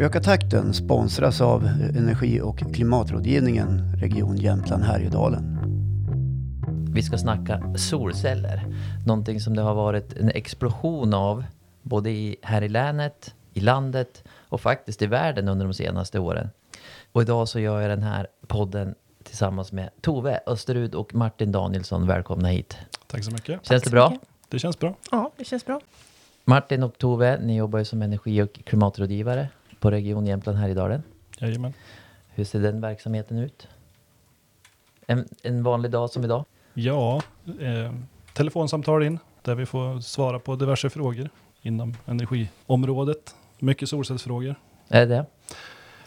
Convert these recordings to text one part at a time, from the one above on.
Öka takten sponsras av Energi och klimatrådgivningen Region Jämtland Härjedalen. Vi ska snacka solceller. Någonting som det har varit en explosion av både i, här i länet, i landet och faktiskt i världen under de senaste åren. Och idag så gör jag den här podden tillsammans med Tove Österud och Martin Danielsson. Välkomna hit. Tack så mycket. Känns Tack det bra? mycket. Det känns bra. Ja, det känns bra. Martin och Tove, ni jobbar ju som energi och klimatrådgivare på Region Jämtland Härjedalen. Jajamän. Hur ser den verksamheten ut? En, en vanlig dag som idag? Ja, eh, telefonsamtal in där vi får svara på diverse frågor inom energiområdet. Mycket solcellsfrågor. Är det?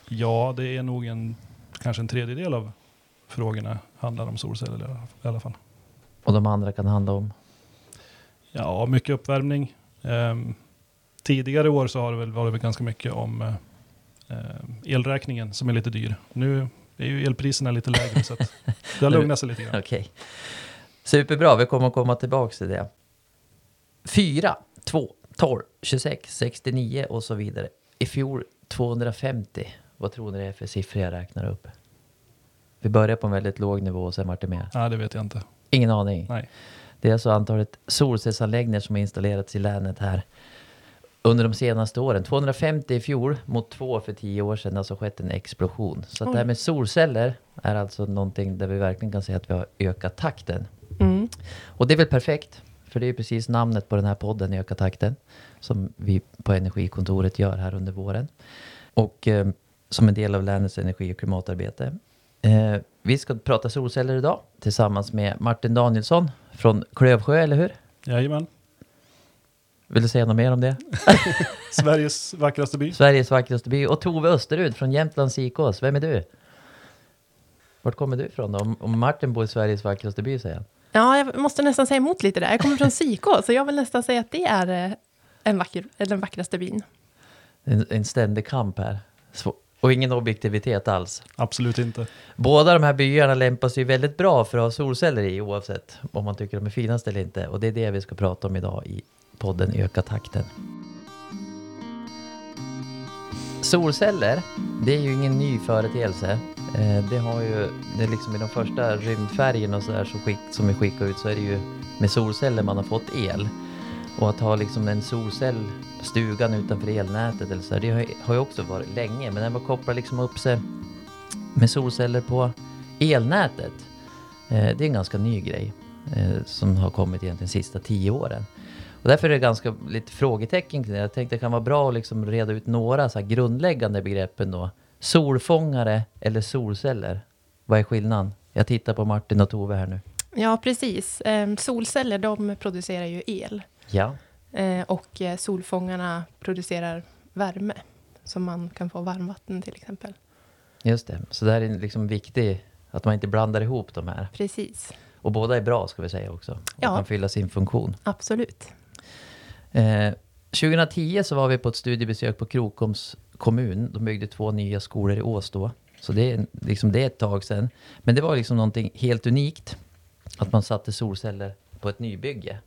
Ja, det är nog en, kanske en tredjedel av frågorna handlar om solceller i alla- fall. Och de andra kan handla om? Ja, mycket uppvärmning. Ehm, tidigare år så har det väl varit ganska mycket om eh, eh, elräkningen som är lite dyr. Nu är ju elpriserna lite lägre så att det har lugnat sig lite grann. Okej. Superbra, vi kommer att komma tillbaka till det. 4, 2, 12, 26, 69 och så vidare. I fjol 250. Vad tror ni det är för siffror jag räknar upp? Vi börjar på en väldigt låg nivå och sen vart det mer. Nej, det vet jag inte. Ingen aning. Nej. Det är alltså antalet solcellsanläggningar som har installerats i länet här under de senaste åren. 250 i fjol mot två för tio år sedan. Det har alltså skett en explosion. Så att det här med solceller är alltså någonting där vi verkligen kan säga att vi har ökat takten. Mm. Och det är väl perfekt, för det är precis namnet på den här podden, Öka takten, som vi på Energikontoret gör här under våren. Och eh, som en del av länets energi och klimatarbete. Eh, vi ska prata solceller idag tillsammans med Martin Danielsson från Klövsjö, eller hur? Jajamän. Vill du säga något mer om det? Sveriges vackraste by. Sveriges vackraste by. Och Tove Österud från Jämtlands Sikås. Vem är du? Vart kommer du ifrån då? Om, om Martin bor i Sveriges vackraste by, säger han. Ja, jag måste nästan säga emot lite där. Jag kommer från Sikå, så jag vill nästan säga att det är eh, en vacker, eh, den vackraste byn. En, en ständig kamp här. Och ingen objektivitet alls. Absolut inte. Båda de här byarna lämpar sig väldigt bra för att ha solceller i oavsett om man tycker de är finast eller inte. Och det är det vi ska prata om idag i podden Öka takten. Solceller, det är ju ingen ny företeelse. Eh, det har ju, det är liksom i de första rymdfärgerna och så där som, skick, som vi skickar ut så är det ju med solceller man har fått el. Och att ha liksom en solcell på stugan utanför elnätet eller så där, det har, ju- också varit länge. Men när man kopplar liksom upp sig med solceller på elnätet. Eh, det är en ganska ny grej eh, som har kommit egentligen de sista tio åren. Och därför är det ganska lite frågetecken kring det. Jag tänkte det kan vara bra att liksom reda ut några så grundläggande begreppen då. Solfångare eller solceller? Vad är skillnaden? Jag tittar på Martin och Tove här nu. Ja, precis. Eh, solceller, de producerar ju el. Ja, Eh, och eh, solfångarna producerar värme. Så man kan få varmvatten till exempel. just det. Så det här är liksom viktigt att man inte blandar ihop de här. Precis, Och båda är bra ska vi säga också. Och Ja. kan fylla sin funktion. absolut. Eh, 2010 så var vi på ett studiebesök på Krokoms kommun. De byggde två nya skolor i Ås då. Så det är, liksom, det är ett tag sedan. Men det var liksom någonting helt unikt. Att man satte solceller på ett nybygge.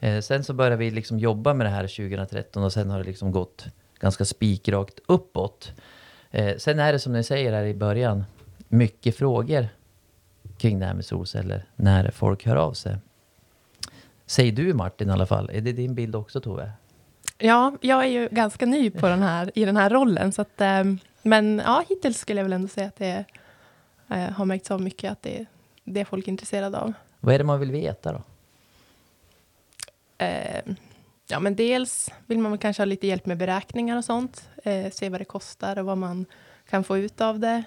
Eh, sen så började vi liksom jobba med det här 2013 och sen har det liksom gått ganska spikrakt uppåt. Eh, sen är det som ni säger här i början, mycket frågor kring det här med solceller när folk hör av sig. Säger du Martin i alla fall. Är det din bild också Tove? Ja, jag är ju ganska ny på den här, i den här rollen. Så att, eh, men ja, hittills skulle jag väl ändå säga att det eh, har märkts av mycket att det är det folk är intresserade av. Vad är det man vill veta då? Eh, ja, men dels vill man kanske ha lite hjälp med beräkningar och sånt. Se vad det kostar och vad man kan få ut av det.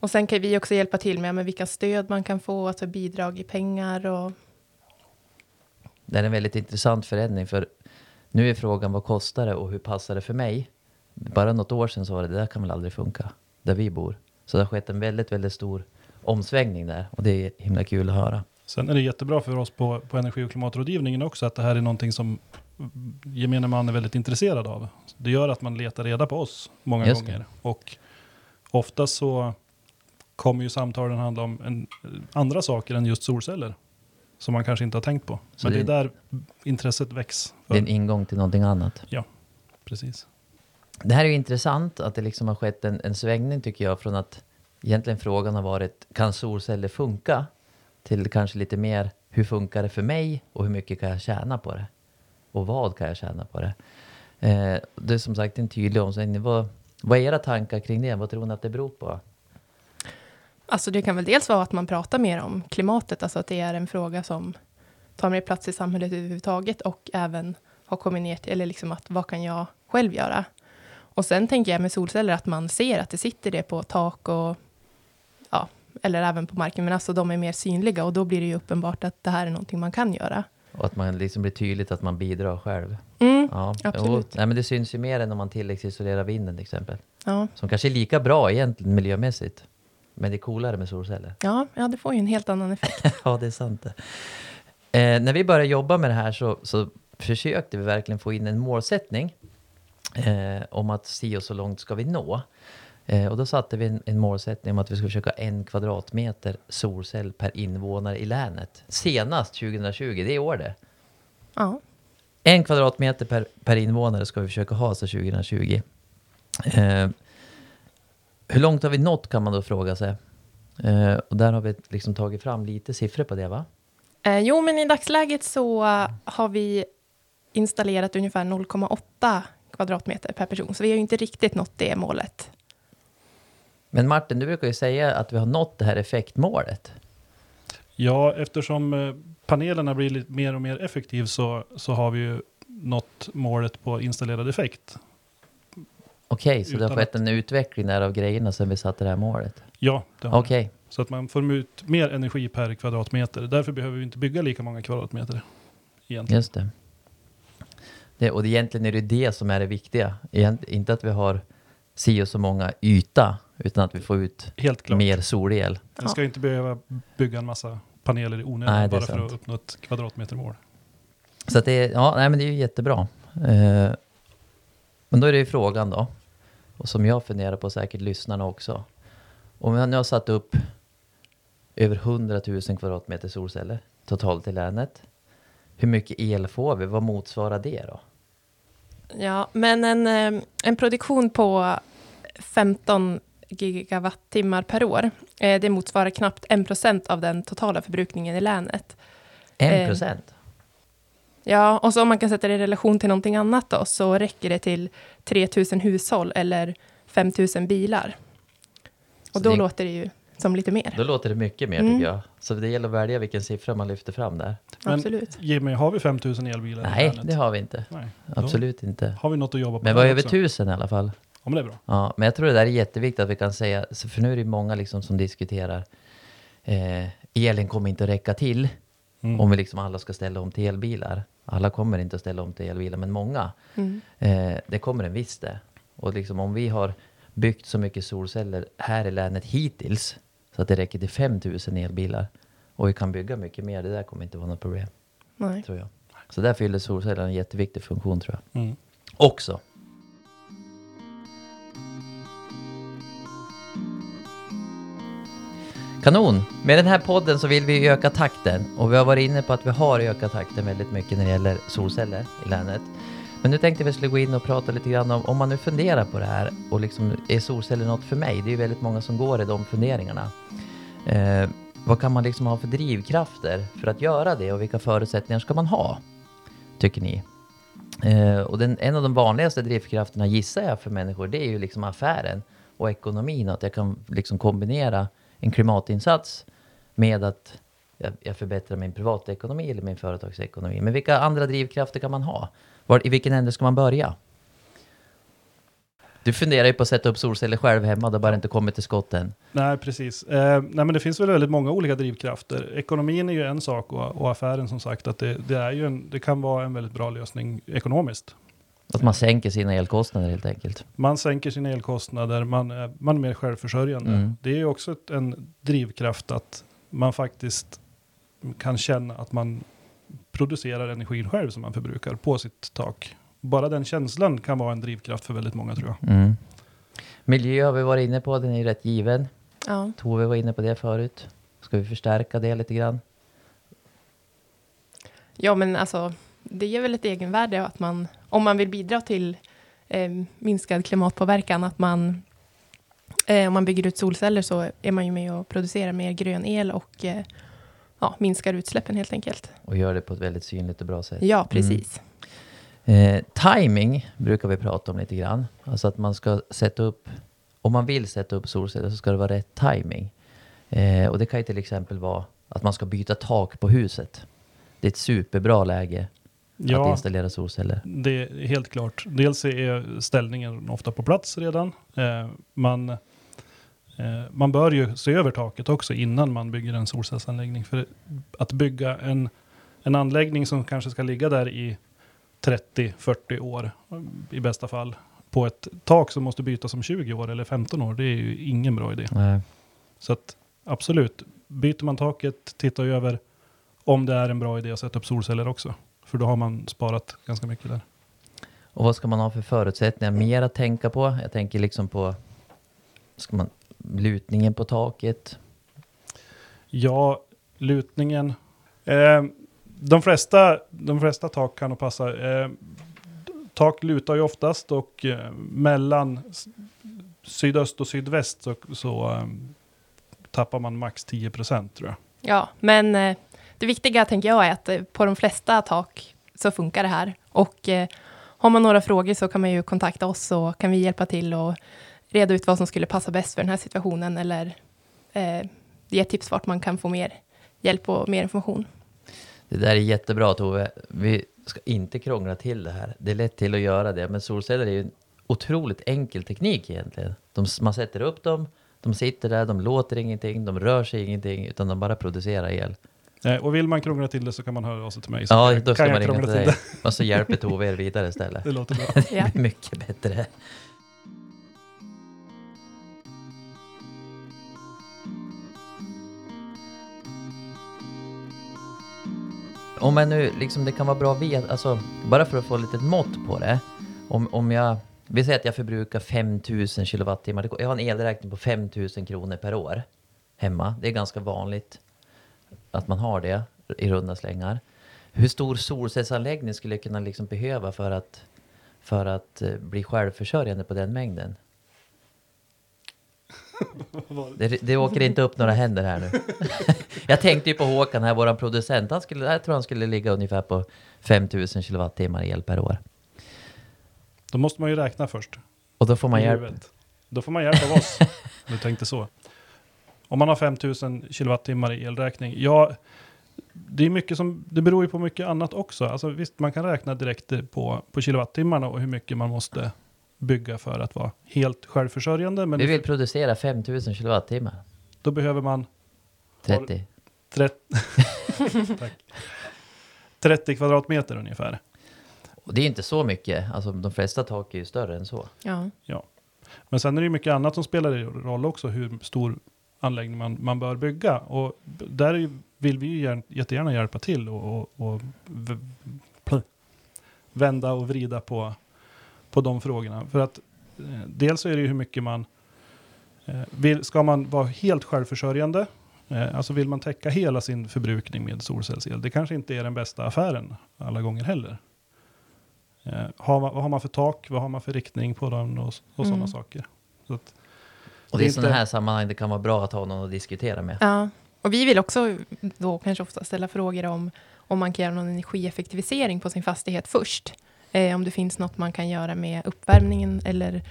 Och sen kan vi också hjälpa till med, med vilka stöd man kan få, alltså bidrag i pengar och Det är en väldigt intressant förändring för nu är frågan vad kostar det och hur passar det för mig? Bara något år sedan så var det, det där kan väl aldrig funka där vi bor. Så det har skett en väldigt, väldigt stor omsvängning där och det är himla kul att höra. Sen är det jättebra för oss på, på energi och klimatrådgivningen också att det här är någonting som gemene man är väldigt intresserad av. Det gör att man letar reda på oss många Just det. gånger. Och ofta så kommer ju samtalen handla om en, andra saker än just solceller. Som man kanske inte har tänkt på. Så Men det, det- är där intresset väcks. För. Det är en ingång till någonting annat. Precis. Det här är ju intressant att det liksom har skett en, en svängning tycker jag från att egentligen frågan har varit kan solceller funka? Till kanske lite mer hur funkar det för mig och hur mycket kan jag tjäna på det? Och vad kan jag tjäna på det? Eh, det är som sagt en tydlig omsvängning. Vad, vad är era tankar kring det? Vad tror ni att det beror på? Alltså det kan väl dels vara att man pratar mer om klimatet, alltså att det är en fråga som tar mer plats i samhället överhuvudtaget och även har kommit ner till, eller liksom att vad kan jag själv göra? Och sen tänker jag med solceller att man ser att det sitter det på tak och ja, eller även på marken, men alltså de är mer synliga och då blir det ju uppenbart att det här är någonting man kan göra. Och att man liksom blir tydligt att man bidrar själv. Mm, Ja, absolut. Jo, nej, men det syns ju mer än om man tilläggsisolerar vinden till exempel. ja, Som kanske är lika bra egentligen miljömässigt. Men det är coolare med solceller. ja, ja, det får ju en helt annan effekt. ja, det är sant. Eh, när vi började jobba med det här så, så försökte vi verkligen få in en målsättning eh, om att si och så långt ska vi nå. Eh, och då satte vi en, en målsättning om att vi ska försöka en kvadratmeter solcell per invånare i länet. Senast 2020, det är år det. Ja, En kvadratmeter per, per invånare ska vi försöka ha så 2020. Hur långt har vi nått kan man då fråga sig. Eh, och där har vi liksom tagit fram lite siffror på det va? Eh, jo, men i dagsläget så har vi installerat ungefär 0,8 kvadratmeter per person, så vi har ju inte riktigt nått det målet. Men Martin, du brukar ju säga att vi har nått det här effektmålet. Ja, eftersom eh, panelerna blir lite mer och mer effektiv så, så har vi ju nått målet på installerad effekt. Okej, så det har Utan skett en utveckling där av grejerna sen vi satte det här målet. Ja, det har Okej, vi. Så att man får ut mer energi per kvadratmeter. Därför behöver vi inte bygga lika många kvadratmeter. Egentligen. just det. det. Och det, egentligen är det det som är det viktiga. Egent, inte att vi har si och så många yta, utan att vi får ut Helt klart. mer solel. Man ska inte behöva bygga en massa paneler i onödan Nej, det är bara för sant. att uppnå ett kvadratmetermål. Så att det, är, ja, nej, men det är ju jättebra. Eh, men då är det ju frågan då, och som jag funderar på säkert lyssnarna också. Om jag nu har satt upp över 100 000 kvadratmeter solceller totalt i länet. Hur mycket el får vi? Vad motsvarar det då? Ja, men en, eh, en produktion på 15 gigawattimmar per år, eh, det motsvarar knappt 1 procent av den totala förbrukningen i länet. En Eh, procent? Ja, och så om man kan sätta det i relation till någonting annat då, så räcker det till 3 000 hushåll eller 5 000 bilar. Och Så då det- låter det ju som lite mer. Då låter det mycket mer Mm. tycker jag. Så det gäller att välja vilken siffra man lyfter fram där. Men Absolut. Jimmy, har vi 5000 elbilar Nej, det har vi inte. Nej. Absolut inte. Har vi något att jobba på. Men vad över också. tusen i alla fall. Ja, men det är bra. Ja, men jag tror det där är jätteviktigt att vi kan säga, för nu är det många liksom som diskuterar, eh, elen kommer inte att räcka till Mm. om vi liksom alla ska ställa om till elbilar. Alla kommer inte att ställa om till elbilar, men många. Mm. Eh, det kommer en viss det. Och liksom om vi har byggt så mycket solceller här i länet hittills, så att det räcker till 5000 elbilar, och vi kan bygga mycket mer, det där kommer inte vara något problem, Nej. tror jag. Så där fyller solceller en jätteviktig funktion, tror jag. Mm. Också. Kanon! Med den här podden så vill vi öka takten och vi har varit inne på att vi har ökat takten väldigt mycket när det gäller solceller i länet. Men nu tänkte vi skulle gå in och prata lite grann om, om man nu funderar på det här och liksom, är solceller något för mig? Det är ju väldigt många som går i de funderingarna. Eh, vad kan man liksom ha för drivkrafter för att göra det och vilka förutsättningar ska man ha? Tycker ni? Eh, och den, en av de vanligaste drivkrafterna gissar jag för människor, det är ju liksom affären och ekonomin. Att jag kan liksom kombinera en klimatinsats med att jag, jag förbättrar min privatekonomi eller min företagsekonomi. Men vilka andra drivkrafter kan man ha? Var, I vilken ände ska man börja? Du funderar ju på att sätta upp solceller själv hemma, det har bara inte kommit till skott än. Nej, precis. Eh, nej, men det finns väl väldigt många olika drivkrafter. Ekonomin är ju en sak och, och affären som sagt, att det, det, är ju en, det kan vara en väldigt bra lösning ekonomiskt. Att man sänker sina elkostnader helt enkelt. Man sänker sina elkostnader, man är, man är mer självförsörjande. Mm. Det är ju också ett, en drivkraft att man faktiskt kan känna att man producerar energin själv som man förbrukar på sitt tak. Bara den känslan kan vara en drivkraft för väldigt många tror jag. Mm. Miljö har vi varit inne på, den är ju rätt given. Ja. Tove var inne på det förut. Ska vi förstärka det lite grann? ja, men alltså det ger väl ett egenvärde att man, om man vill bidra till eh, minskad klimatpåverkan. Att man, eh, om man bygger ut solceller så är man ju med och producerar mer grön el och eh, ja, minskar utsläppen helt enkelt. Och gör det på ett väldigt synligt och bra sätt. Ja, precis. Eh, timing brukar vi prata om lite grann. Alltså att man ska sätta upp, om man vill sätta upp solceller så ska det vara rätt timing. Eh, och det kan ju till exempel vara att man ska byta tak på huset. Det är ett superbra läge att Ja, installera solceller. det är helt klart. Dels är ställningen ofta på plats redan. Eh, man, eh, man bör ju se över taket också innan man bygger en solcellsanläggning. För att bygga en, en anläggning som kanske ska ligga där i 30-40 år i bästa fall på ett tak som måste bytas om 20 år eller 15 år, det är ju ingen bra idé. Nej. Så att absolut, byter man taket, titta över om det är en bra idé att sätta upp solceller också. För då har man sparat ganska mycket där. Och vad ska man ha för förutsättningar mer att tänka på? Jag tänker liksom på ska man, lutningen på taket. Ja, lutningen. Eh, de, flesta, de flesta tak kan nog passa. Eh, tak lutar ju oftast och eh, mellan sydöst och sydväst så, så eh, tappar man max 10 procent tror jag. Ja, men eh, det viktiga tänker jag är att eh, på de flesta tak så funkar det här. Och eh, har man några frågor så kan man ju kontakta oss så kan vi hjälpa till och reda ut vad som skulle passa bäst för den här situationen eller eh, ge tips vart man kan få mer hjälp och mer information. Det där är jättebra Tove. Vi ska inte krångla till det här. Det är lätt till att göra det, men solceller är ju en otroligt enkel teknik egentligen. De, man sätter upp dem, de sitter där, de låter ingenting, de rör sig ingenting, utan de bara producerar el. Eh, och vill man krångla till det så kan man höra av sig till mig. Så Ja, då ska kan man ringa till till dig. Och så hjälper Tove er vidare istället. Det. låter bra. Det Ja. blir mycket bättre. Om man nu, liksom det kan vara bra att veta, alltså bara för att få lite mått på det. Om, om jag, vi säger att jag förbrukar 5000 kilowattimmar, det- jag har en elräkning på 5000 kronor per år hemma. Det är ganska vanligt att man har det i runda slängar. Hur stor solcellsanläggning skulle jag kunna liksom behöva för att, för att eh, bli självförsörjande på den mängden? Det, det åker inte upp några händer här nu. jag tänkte ju på Håkan här, våran producent. Han skulle, jag tror han skulle ligga ungefär på 5000 kilowattimmar el per år. Då måste man ju räkna först. Och då får man hjälp. Då får man hjälp av oss. du tänkte så. Om man har 5000 kilowattimmar i elräkning. Ja, det, är mycket som, det beror ju på mycket annat också. Alltså, visst, man kan räkna direkt på, på kilowattimmarna och hur mycket man måste bygga för att vara helt självförsörjande. Men Vi vill producera 5000 kilowattimmar. då behöver man 30. 30, Tack. 30 kvadratmeter ungefär. Och det är inte så mycket. Alltså de flesta tak är ju större än så. Ja. Men sen är det ju mycket annat som spelar roll också, hur stor anläggning man, man bör bygga. Och där vill vi ju gärna, jättegärna hjälpa till och, och, och vända och vrida på, på de frågorna. För att eh, dels är det ju hur mycket man eh, vill, ska man vara helt självförsörjande, eh, alltså vill man täcka hela sin förbrukning med solcellsel, det kanske inte är den bästa affären alla gånger heller. Har man, vad har man för tak, vad har man för riktning på den och, och sådana Mm. saker. Så att, Och Det är är sådana här sammanhang det kan vara bra att ha någon att diskutera med. Ja, och vi vill också då kanske ofta ställa frågor om om man kan göra någon energieffektivisering på sin fastighet först. Eh, om det finns något man kan göra med uppvärmningen eller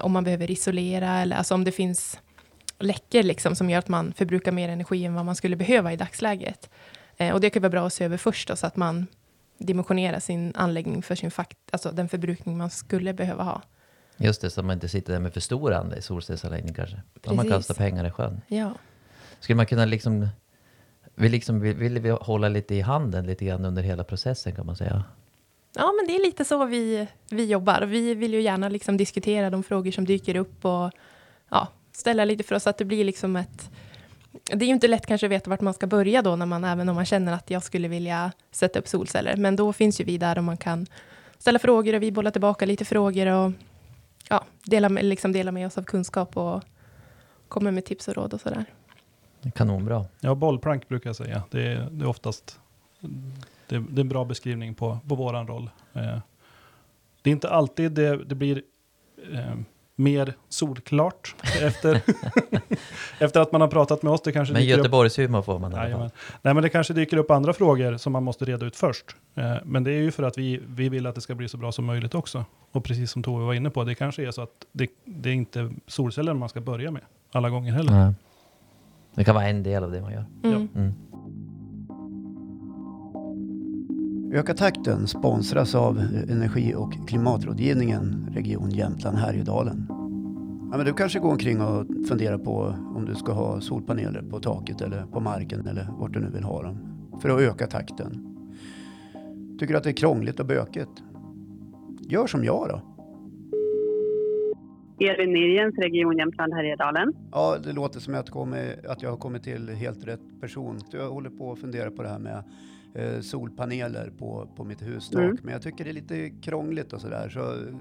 om man behöver isolera eller alltså om det finns läckor liksom som gör att man förbrukar mer energi än vad man skulle behöva i dagsläget. Eh, och det kan vara bra att se över först då, så att man dimensionerar sin anläggning för sin fakt alltså den förbrukning man skulle behöva ha. Just det, så att man inte sitter där med för stor andel solcellsanläggning kanske. Om man Precis. kastar pengar i sjön. Ja. Skulle man kunna liksom... Vi liksom vill, vill vi hålla lite i handen lite grann under hela processen kan man säga. Ja, men det är lite så vi, vi jobbar. Vi vill ju gärna liksom diskutera de frågor som dyker upp och ja, ställa lite för oss att det blir liksom ett... Det är ju inte lätt kanske att veta vart man ska börja då, när man, även om man känner att jag skulle vilja sätta upp solceller. Men då finns ju vi där och man kan ställa frågor och vi bollar tillbaka lite frågor och ja, dela, med- liksom dela med oss av kunskap och kommer med tips och råd och sådär. Kanonbra. ja, bollplank brukar jag säga. Det är, det är oftast det, det är en bra beskrivning på, på våran roll. Eh, Det är inte alltid det, det blir eh, mer solklart efter, efter att man har pratat med oss. Det kanske Men Göteborgshumor får man fall. Jajamän. Nej, men det kanske dyker upp andra frågor som man måste reda ut först. Eh, men det är ju för att vi, vi vill att det ska bli så bra som möjligt också. Och precis som Tove var inne på, det kanske är så att det, det är inte solceller man ska börja med alla gånger heller. Nej. Det kan vara en del av det man gör. Mm. Mm. Öka takten sponsras av Energi och klimatrådgivningen Region Jämtland Härjedalen. Ja, men du kanske går omkring och funderar på om du ska ha solpaneler på taket eller på marken eller vart du nu vill ha dem. För att öka takten. Tycker du att det är krångligt och bökigt? Gör som jag då. Elin Nirjens, Region Jämtland Härjedalen. Ja, det låter som att, jag kommer, att jag har kommit till helt rätt person. Jag håller på att fundera på det här med eh, solpaneler på, på mitt hustak. Mm. Men jag tycker det är lite krångligt och sådär. Så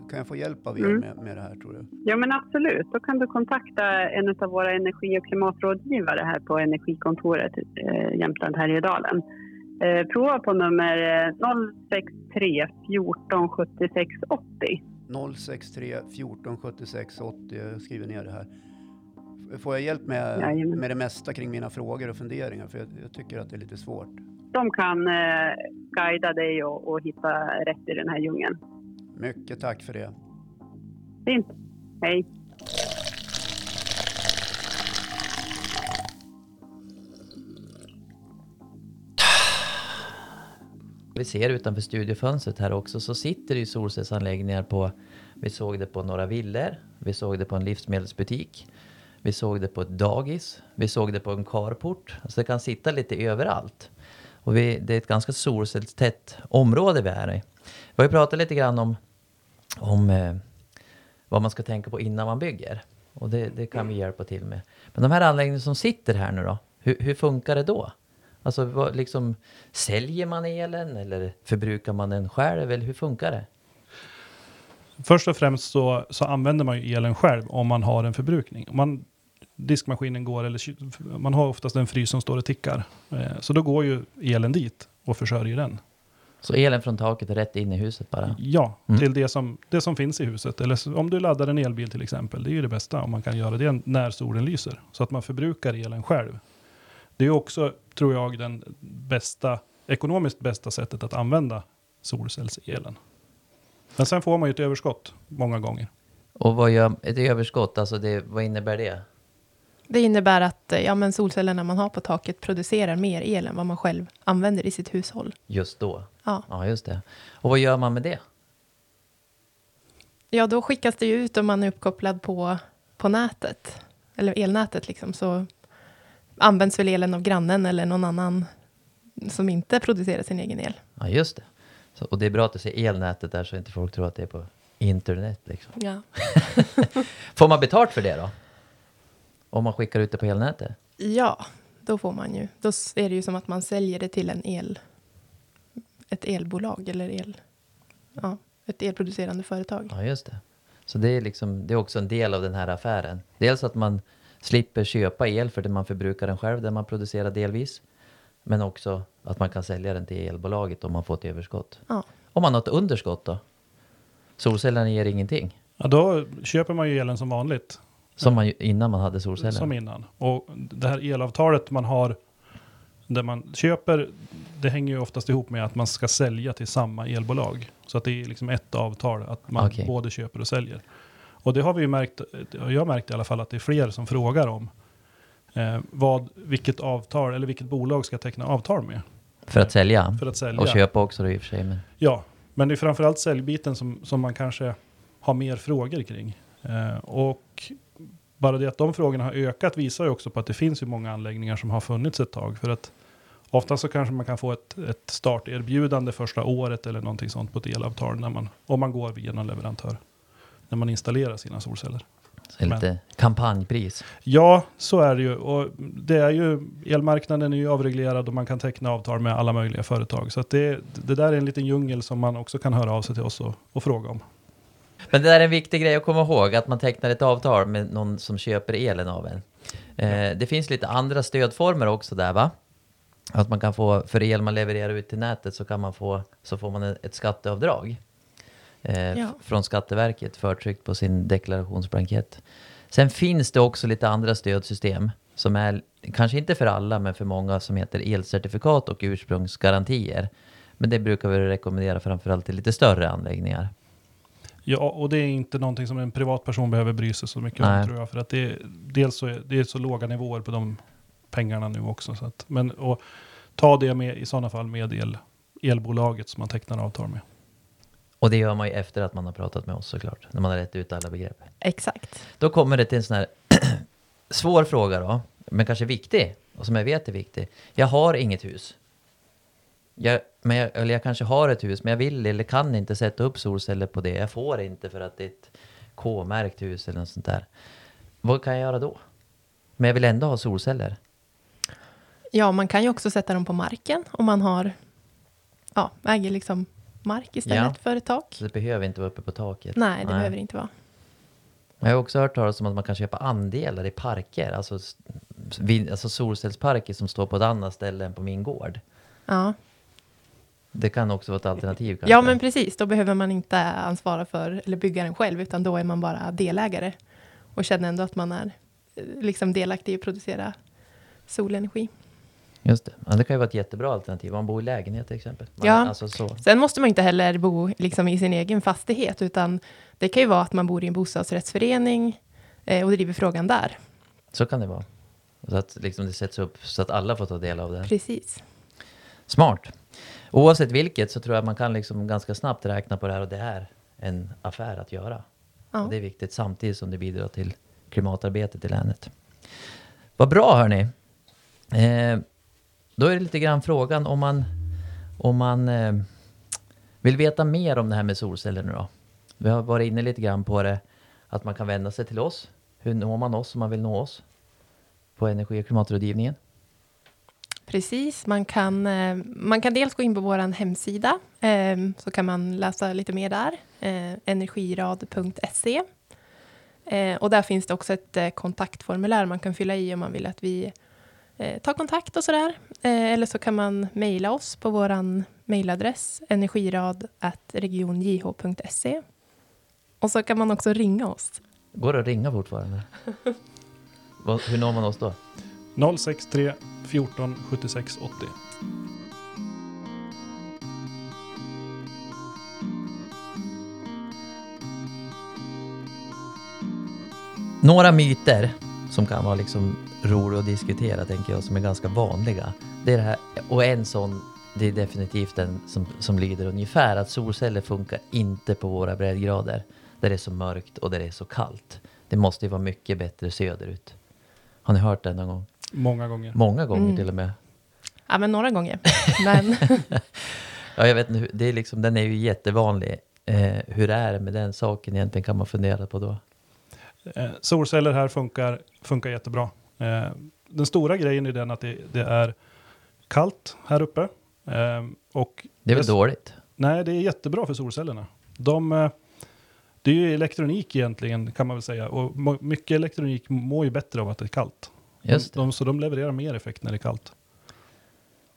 kan jag få hjälp av er Mm. med, med det här tror du? Ja, men absolut. Då kan du kontakta en av våra energi och klimatrådgivare här på Energikontoret eh, Jämtland Härjedalen. Eh, prova på nummer eh, 063 14 76 80. 063 14 76 80. Jag skriver ner det här. Får jag hjälp med, Jajamän. med det mesta kring mina frågor och funderingar? För jag, jag tycker att det är lite svårt. De kan eh, guida dig och, och hitta rätt i den här djungeln. Mycket tack för det. Fint. Hej. Vi ser utanför studiofönstret här också så sitter det ju solcellsanläggningar på, vi såg det på några villor, vi såg det på en livsmedelsbutik, vi såg det på ett dagis, vi såg det på en carport. Alltså det kan sitta lite överallt. Och vi, det är ett ganska solcellstätt område vi är i. Vi har ju pratat lite grann om, om eh, vad man ska tänka på innan man bygger. Och det, det kan vi hjälpa till med. Men de här anläggningarna som sitter här nu då, hur, hur funkar det då? Alltså vad, liksom, säljer man elen eller förbrukar man den själv? Eller hur funkar det? Först och främst så, så använder man ju elen själv om man har en förbrukning. Om man, diskmaskinen går, eller man har oftast en frys som står och tickar. Eh, så då går ju elen dit och försörjer den. Så elen från taket är rätt in i huset bara? Ja, Mm. till det som, det som finns i huset. Eller om du laddar en elbil till exempel. Det är ju det bästa om man kan göra det när solen lyser. Så att man förbrukar elen själv. Det är också, tror jag, den bästa, ekonomiskt bästa sättet att använda solcellselen. Men sen får man ju ett överskott många gånger. Och vad gör ett överskott? Alltså det, vad innebär det? Det innebär att eh, ja, men solcellerna man har på taket producerar mer el än vad man själv använder i sitt hushåll. Just då? Ja. Ja, just det. Och vad gör man med det? Ja, då skickas det ju ut om man är uppkopplad på, på nätet, eller elnätet liksom, så används väl elen av grannen eller någon annan som inte producerar sin egen el. Ja, just det. Så, och det är bra att du ser elnätet där så inte folk tror att det är på internet. Liksom. Ja. Får man betalt för det då? Om man skickar ut det på elnätet? ja, då får man ju. Då är det ju som att man säljer det till en el, ett elbolag eller el, ja, ett elproducerande företag. Ja, just det. Så det är, liksom, det är också en del av den här affären. Dels att man slipper köpa el för det man förbrukar den själv, där man producerar delvis. Men också att man kan sälja den till elbolaget om man får ett överskott. Ja. Om man har ett underskott då? Solcellerna ger ingenting. Ja, då köper man ju elen som vanligt. Som man, ju- innan man hade solceller. Som innan. Och det här elavtalet man har, där man köper, det hänger ju oftast ihop med att man ska sälja till samma elbolag. Så att det är liksom ett avtal, att man Okej. både köper och säljer. Och det har vi ju märkt, jag har märkt i alla fall att det är fler som frågar om eh, vad, vilket avtal, eller vilket bolag ska teckna avtal med För att sälja. för att sälja. Och köpa också då i och för sig. Men, Ja, men det är framförallt säljbiten som, som man kanske har mer frågor kring. Eh, och bara det att de frågorna har ökat visar ju också på att det finns ju många anläggningar som har funnits ett tag. För att ofta så kanske man kan få ett, ett starterbjudande första året eller någonting sånt på ett elavtal när man, om man går via någon leverantör. När man installerar sina solceller. så lite kampanjpris. Ja, så är det ju. Och det är ju, elmarknaden är ju avreglerad och man kan teckna avtal med alla möjliga företag. Så det, det där är en liten djungel som man också kan höra av sig till oss och, och fråga om. Men det där är en viktig grej att komma ihåg, att man tecknar ett avtal med någon som köper elen av en. Eh, det finns lite andra stödformer också där va? Att man kan få, för el man levererar ut till nätet så kan man få, så får man ett skatteavdrag. eh, Ja. från Skatteverket förtryckt på sin deklarationsblankett. Sen finns det också lite andra stödsystem som är, kanske inte för alla, men för många som heter elcertifikat och ursprungsgarantier. Men det brukar vi rekommendera framförallt till lite större anläggningar. Ja, och det är inte någonting som en privatperson behöver bry sig så mycket Nej. om tror jag. För att det, är- dels så är det är så låga nivåer på de pengarna nu också. Så att, men och ta det med i sådana fall med el, elbolaget som man tecknar avtal med. Och det gör man ju efter att man har pratat med oss såklart, när man har rätt ut alla begrepp. Exakt. Då kommer det till en sån här svår fråga då, men kanske viktig, och som jag vet är viktig. Jag har inget hus. Jag, men jag, eller jag kanske har ett hus, men jag vill eller kan inte sätta upp solceller på det. Jag får inte för att det är ett K-märkt hus eller något sånt där. Vad kan jag göra då? Men jag vill ändå ha solceller. Ja, man kan ju också sätta dem på marken om man har, ja, äger liksom mark istället Ja. för ett tak. Så det behöver inte vara uppe på taket. Nej, det behöver det inte vara. Jag har också hört talas om att man kan köpa andelar i parker, alltså, alltså solcellsparker som står på ett annat ställe än på min gård. Ja. Det kan också vara ett alternativ kanske. ja, men precis. Då behöver man inte ansvara för eller bygga den själv, utan då är man bara delägare och känner ändå att man är eh, liksom delaktig i att producera solenergi. Just det. Ja, det kan ju vara ett jättebra alternativ. Om man bor i lägenhet till exempel. Man, Ja. Alltså så. Sen måste man inte heller bo liksom i sin egen fastighet, utan det kan ju vara att man bor i en bostadsrättsförening eh, och driver frågan där. så kan det vara. Så att liksom det sätts upp så att alla får ta del av det. Precis. Smart. Oavsett vilket så tror jag man kan liksom ganska snabbt räkna på det här och det är en affär att göra. Ja. Och det är viktigt samtidigt som det bidrar till klimatarbetet i länet. Vad bra hörni. Eh, då är det lite grann frågan om man, om man eh, vill veta mer om det här med solceller nu då. Vi har varit inne lite grann på det, att man kan vända sig till oss. Hur når man oss om man vill nå oss? På energi och klimatrådgivningen. Precis, man kan, eh, man kan dels gå in på vår hemsida, eh, så kan man läsa lite mer där, eh, energirad.se. Och där finns det också ett kontaktformulär man kan fylla i om man vill att vi tar kontakt och sådär. Eller så kan man mejla oss på vår mejladress energirad.regionjh.se. Och så kan man också ringa oss. Går det att ringa fortfarande? Hur når man oss då? 063 14 76 80. Några myter som kan vara liksom roliga att diskutera, tänker jag, som är ganska vanliga. Det är det här, och en sån, det är definitivt den som, som lyder ungefär att solceller funkar inte på våra breddgrader, där det är så mörkt och där det är så kallt. Det måste ju vara mycket bättre söderut. Har ni hört den någon gång? Många gånger. Många gånger Mm. till och med. Ja, men några gånger. Men Ja, jag vet inte, det är liksom, den är ju jättevanlig. Eh, hur är det med den saken egentligen kan man fundera på då. Eh, solceller här funkar, funkar jättebra. Eh, den stora grejen är den att det, det är kallt här uppe. Eh, och Det är väl det- dåligt? Nej, det är jättebra för solcellerna. De, eh, det är ju elektronik egentligen kan man väl säga. Och mycket elektronik mår ju bättre av att det är kallt. Just det. De, så de levererar mer effekt när det är kallt.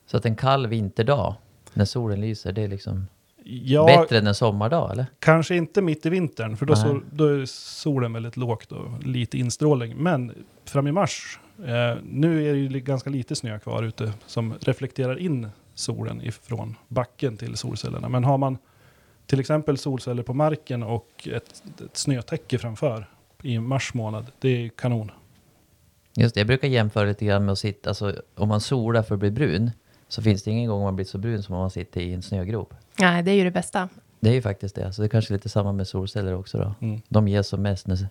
Så att en kall vinterdag, när solen lyser, det är liksom Ja, bättre än en sommardag, eller? kanske inte mitt i vintern, för då, så, då är solen väldigt lågt och lite instrålning. Men fram i mars, eh, nu är det ju ganska lite snö kvar ute som reflekterar in solen ifrån backen till solcellerna. Men har man till exempel solceller på marken och ett, ett snötäcke framför i mars månad, det är kanon. Just det, jag brukar jämföra lite grann med att sitta, alltså om man solar för att bli brun, så finns det ingen gång man blir så brun som om man sitter i en snögrop. nej, det är ju det bästa. Det är ju faktiskt det, så det är kanske är lite samma med solceller också då. Mm. De ger som mest när,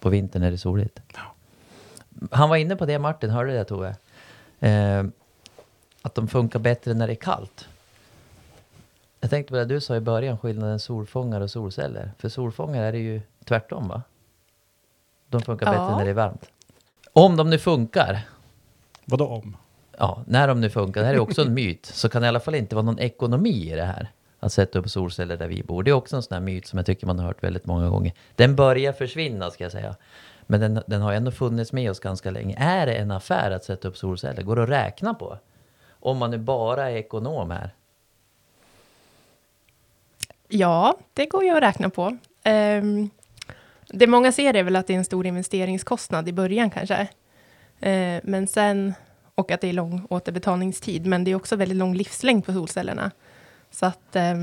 på vintern när det är soligt. Han var inne på det Martin, hörde du det Tove? Eh, att de funkar bättre när det är kallt. Jag tänkte på det du sa i början, skillnaden solfångare och solceller. För solfångare är det ju tvärtom va? De funkar Ja. bättre när det är varmt. Om de nu funkar, Vadå om? ja, när de nu funkar, det här är också en myt, så kan det i alla fall inte vara någon ekonomi i det här. Att sätta upp solceller där vi bor. Det är också en sån här myt som jag tycker man har hört väldigt många gånger. Den börjar försvinna ska jag säga. Men den, den har ändå funnits med oss ganska länge. Är det en affär att sätta upp solceller? Går det att räkna på? Om man nu bara är ekonom här. Ja, det går ju att räkna på. Um, det många ser är väl att det är en stor investeringskostnad i början kanske. Eh, men sen, och att det är lång återbetalningstid, men det är också väldigt lång livslängd på solcellerna. Så att eh,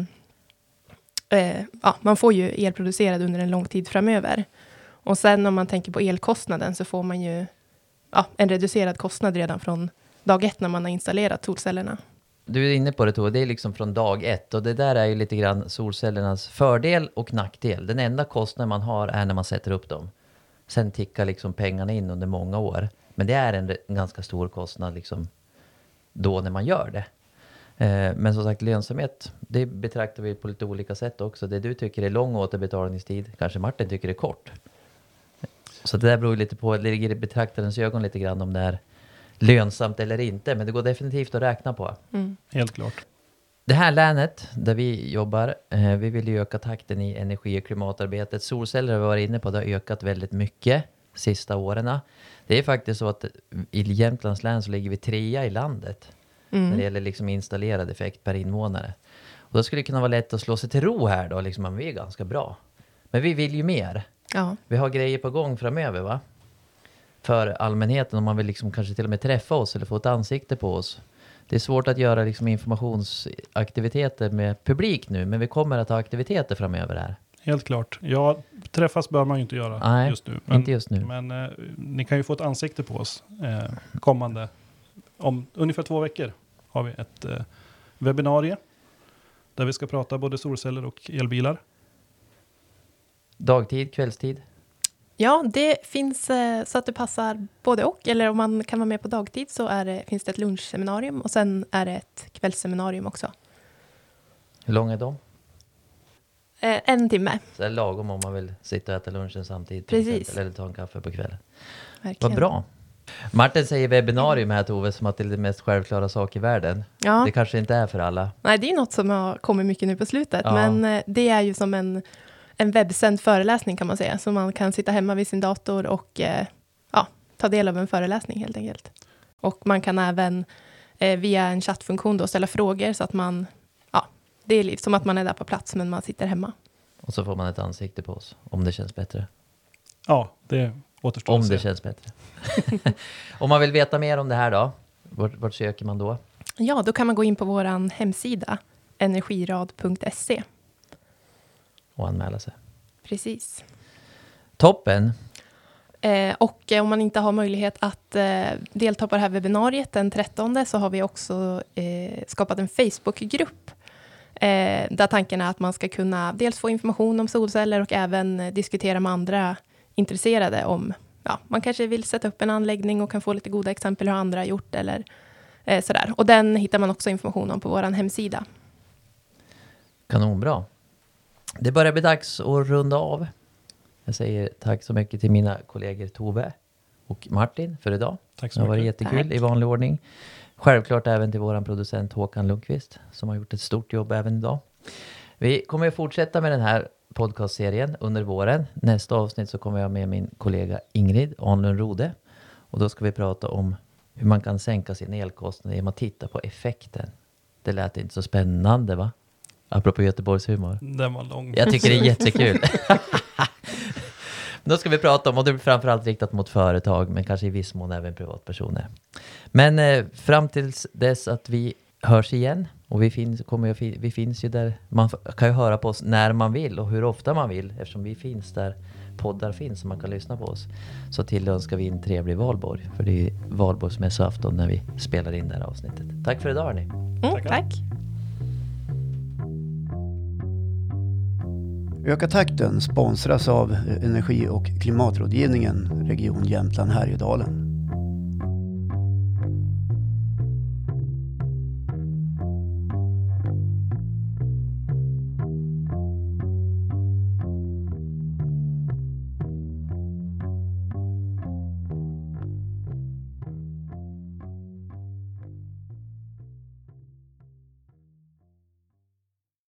eh, ja, man får ju el producerad under en lång tid framöver. Och sen om man tänker på elkostnaden så får man ju ja, en reducerad kostnad redan från dag ett när man har installerat solcellerna. Du är inne på det Tove, det är liksom från dag ett och det där är ju lite grann solcellernas fördel och nackdel. Den enda kostnaden man har är när man sätter upp dem. Sen tickar liksom pengarna in under många år. Men det är en, en ganska stor kostnad liksom då när man gör det. Eh, men som sagt lönsamhet, det betraktar vi på lite olika sätt också. Det du tycker är lång återbetalningstid, kanske Martin tycker är kort. Så det där beror lite på, det ligger i betraktarens ögon lite grann om det är lönsamt eller inte. Men det går definitivt att räkna på. Mm. Helt klart. Det här länet där vi jobbar, eh, vi vill ju öka takten i energi och klimatarbetet. Solceller har vi varit inne på, det har ökat väldigt mycket sista åren. Det är faktiskt så att i Jämtlands län så ligger vi trea i landet mm. när det gäller liksom installerad effekt per invånare. Och då skulle det kunna vara lätt att slå sig till ro här då, liksom, vi är ganska bra. Men vi vill ju mer. Ja. Vi har grejer på gång framöver va? För allmänheten om man vill liksom kanske till och med träffa oss eller få ett ansikte på oss. Det är svårt att göra liksom informationsaktiviteter med publik nu, men vi kommer att ha aktiviteter framöver här. Helt klart. Ja, träffas bör man ju inte göra Nej, just nu. Men, inte just nu. Men eh, ni kan ju få ett ansikte på oss eh, kommande. Om ungefär två veckor har vi ett eh, webbinarie där vi ska prata både solceller och elbilar. Dagtid, kvällstid? Ja, det finns eh, så att det passar både och. Eller om man kan vara med på dagtid så är det, finns det ett lunchseminarium och sen är det ett kvällsseminarium också. Hur långa är de? Eh, en timme. Så det är lagom om man vill sitta och äta lunchen samtidigt. Precis. Eller ta en kaffe på kvällen. Verkligen. Vad bra. Martin säger webbinarium här Tove, som att det är det mest självklara sak i världen. Ja. Det kanske inte är för alla. Nej, det är något som har kommit mycket nu på slutet. Ja. Men eh, det är ju som en en webbsänd föreläsning kan man säga, så man kan sitta hemma vid sin dator och eh, ja, ta del av en föreläsning helt enkelt. Och man kan även eh, via en chattfunktion då ställa frågor så att man, ja, det är som att man är där på plats men man sitter hemma. Och så får man ett ansikte på oss, om det känns bättre. Ja, det återstår Om att se. det känns bättre. om man vill veta mer om det här då, vart, vart söker man då? Ja, då kan man gå in på vår hemsida, energirad.se. Och anmäla sig. Precis. Toppen! Eh, och eh, om man inte har möjlighet att eh, delta på det här webbinariet den 13 så har vi också eh, skapat en Facebookgrupp eh, där tanken är att man ska kunna dels få information om solceller och även diskutera med andra intresserade om, ja, man kanske vill sätta upp en anläggning och kan få lite goda exempel hur andra har gjort eller sådär. Och den hittar man också information om på vår hemsida. Kanonbra. Det börjar bli dags att runda av. Jag säger tack så mycket till mina kollegor Tove och Martin för idag. Tack så det har varit mycket. jättekul Tack. i vanlig ordning. Självklart även till vår producent Håkan Lundqvist som har gjort ett stort jobb även idag. Vi kommer att fortsätta med den här podcastserien under våren. Nästa avsnitt så kommer jag med min kollega Ingrid Ahnlund Rode. Och då ska vi prata om hur man kan sänka sin elkostnad genom att titta på effekten. Det lät inte så spännande va? Apropå Göteborgshumor. Den var lång. Jag tycker det är jättekul. Då ska vi prata om, och det är framförallt riktat mot företag, men kanske i viss mån även privatpersoner. Men eh, fram tills dess att vi hörs igen, och vi finns, kommer ju, fi- vi finns ju där, man kan ju höra på oss när man vill och hur ofta man vill, eftersom vi finns där poddar finns och man kan lyssna på oss. Så tillönskar vi en trevlig valborg, för det är valborgsmässoafton när vi spelar in det här avsnittet. Tack för idag hörni. Mm, tack. Öka takten sponsras av Energi och klimatrådgivningen Region Jämtland Härjedalen.